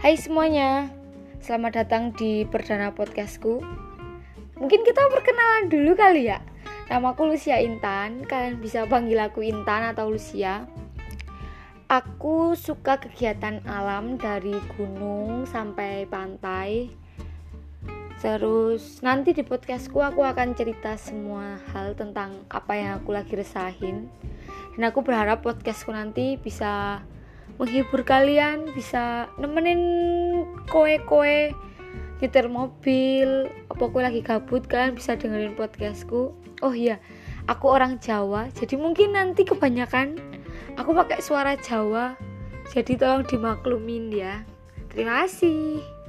Hai semuanya, selamat datang di perdana podcastku. Mungkin kita perkenalan dulu kali ya. Namaku Lucia Intan, kalian bisa panggil aku Intan atau Lucia. Aku suka kegiatan alam dari gunung sampai pantai. Terus nanti di podcastku aku akan cerita semua hal tentang apa yang aku lagi resahin. Dan aku berharap podcastku nanti bisa menghibur kalian bisa nemenin koe-koe nyetir mobil apa koe lagi gabut kan bisa dengerin podcastku. Oh iya aku orang Jawa jadi mungkin nanti kebanyakan aku pakai suara Jawa. Jadi tolong dimaklumin ya. Terima kasih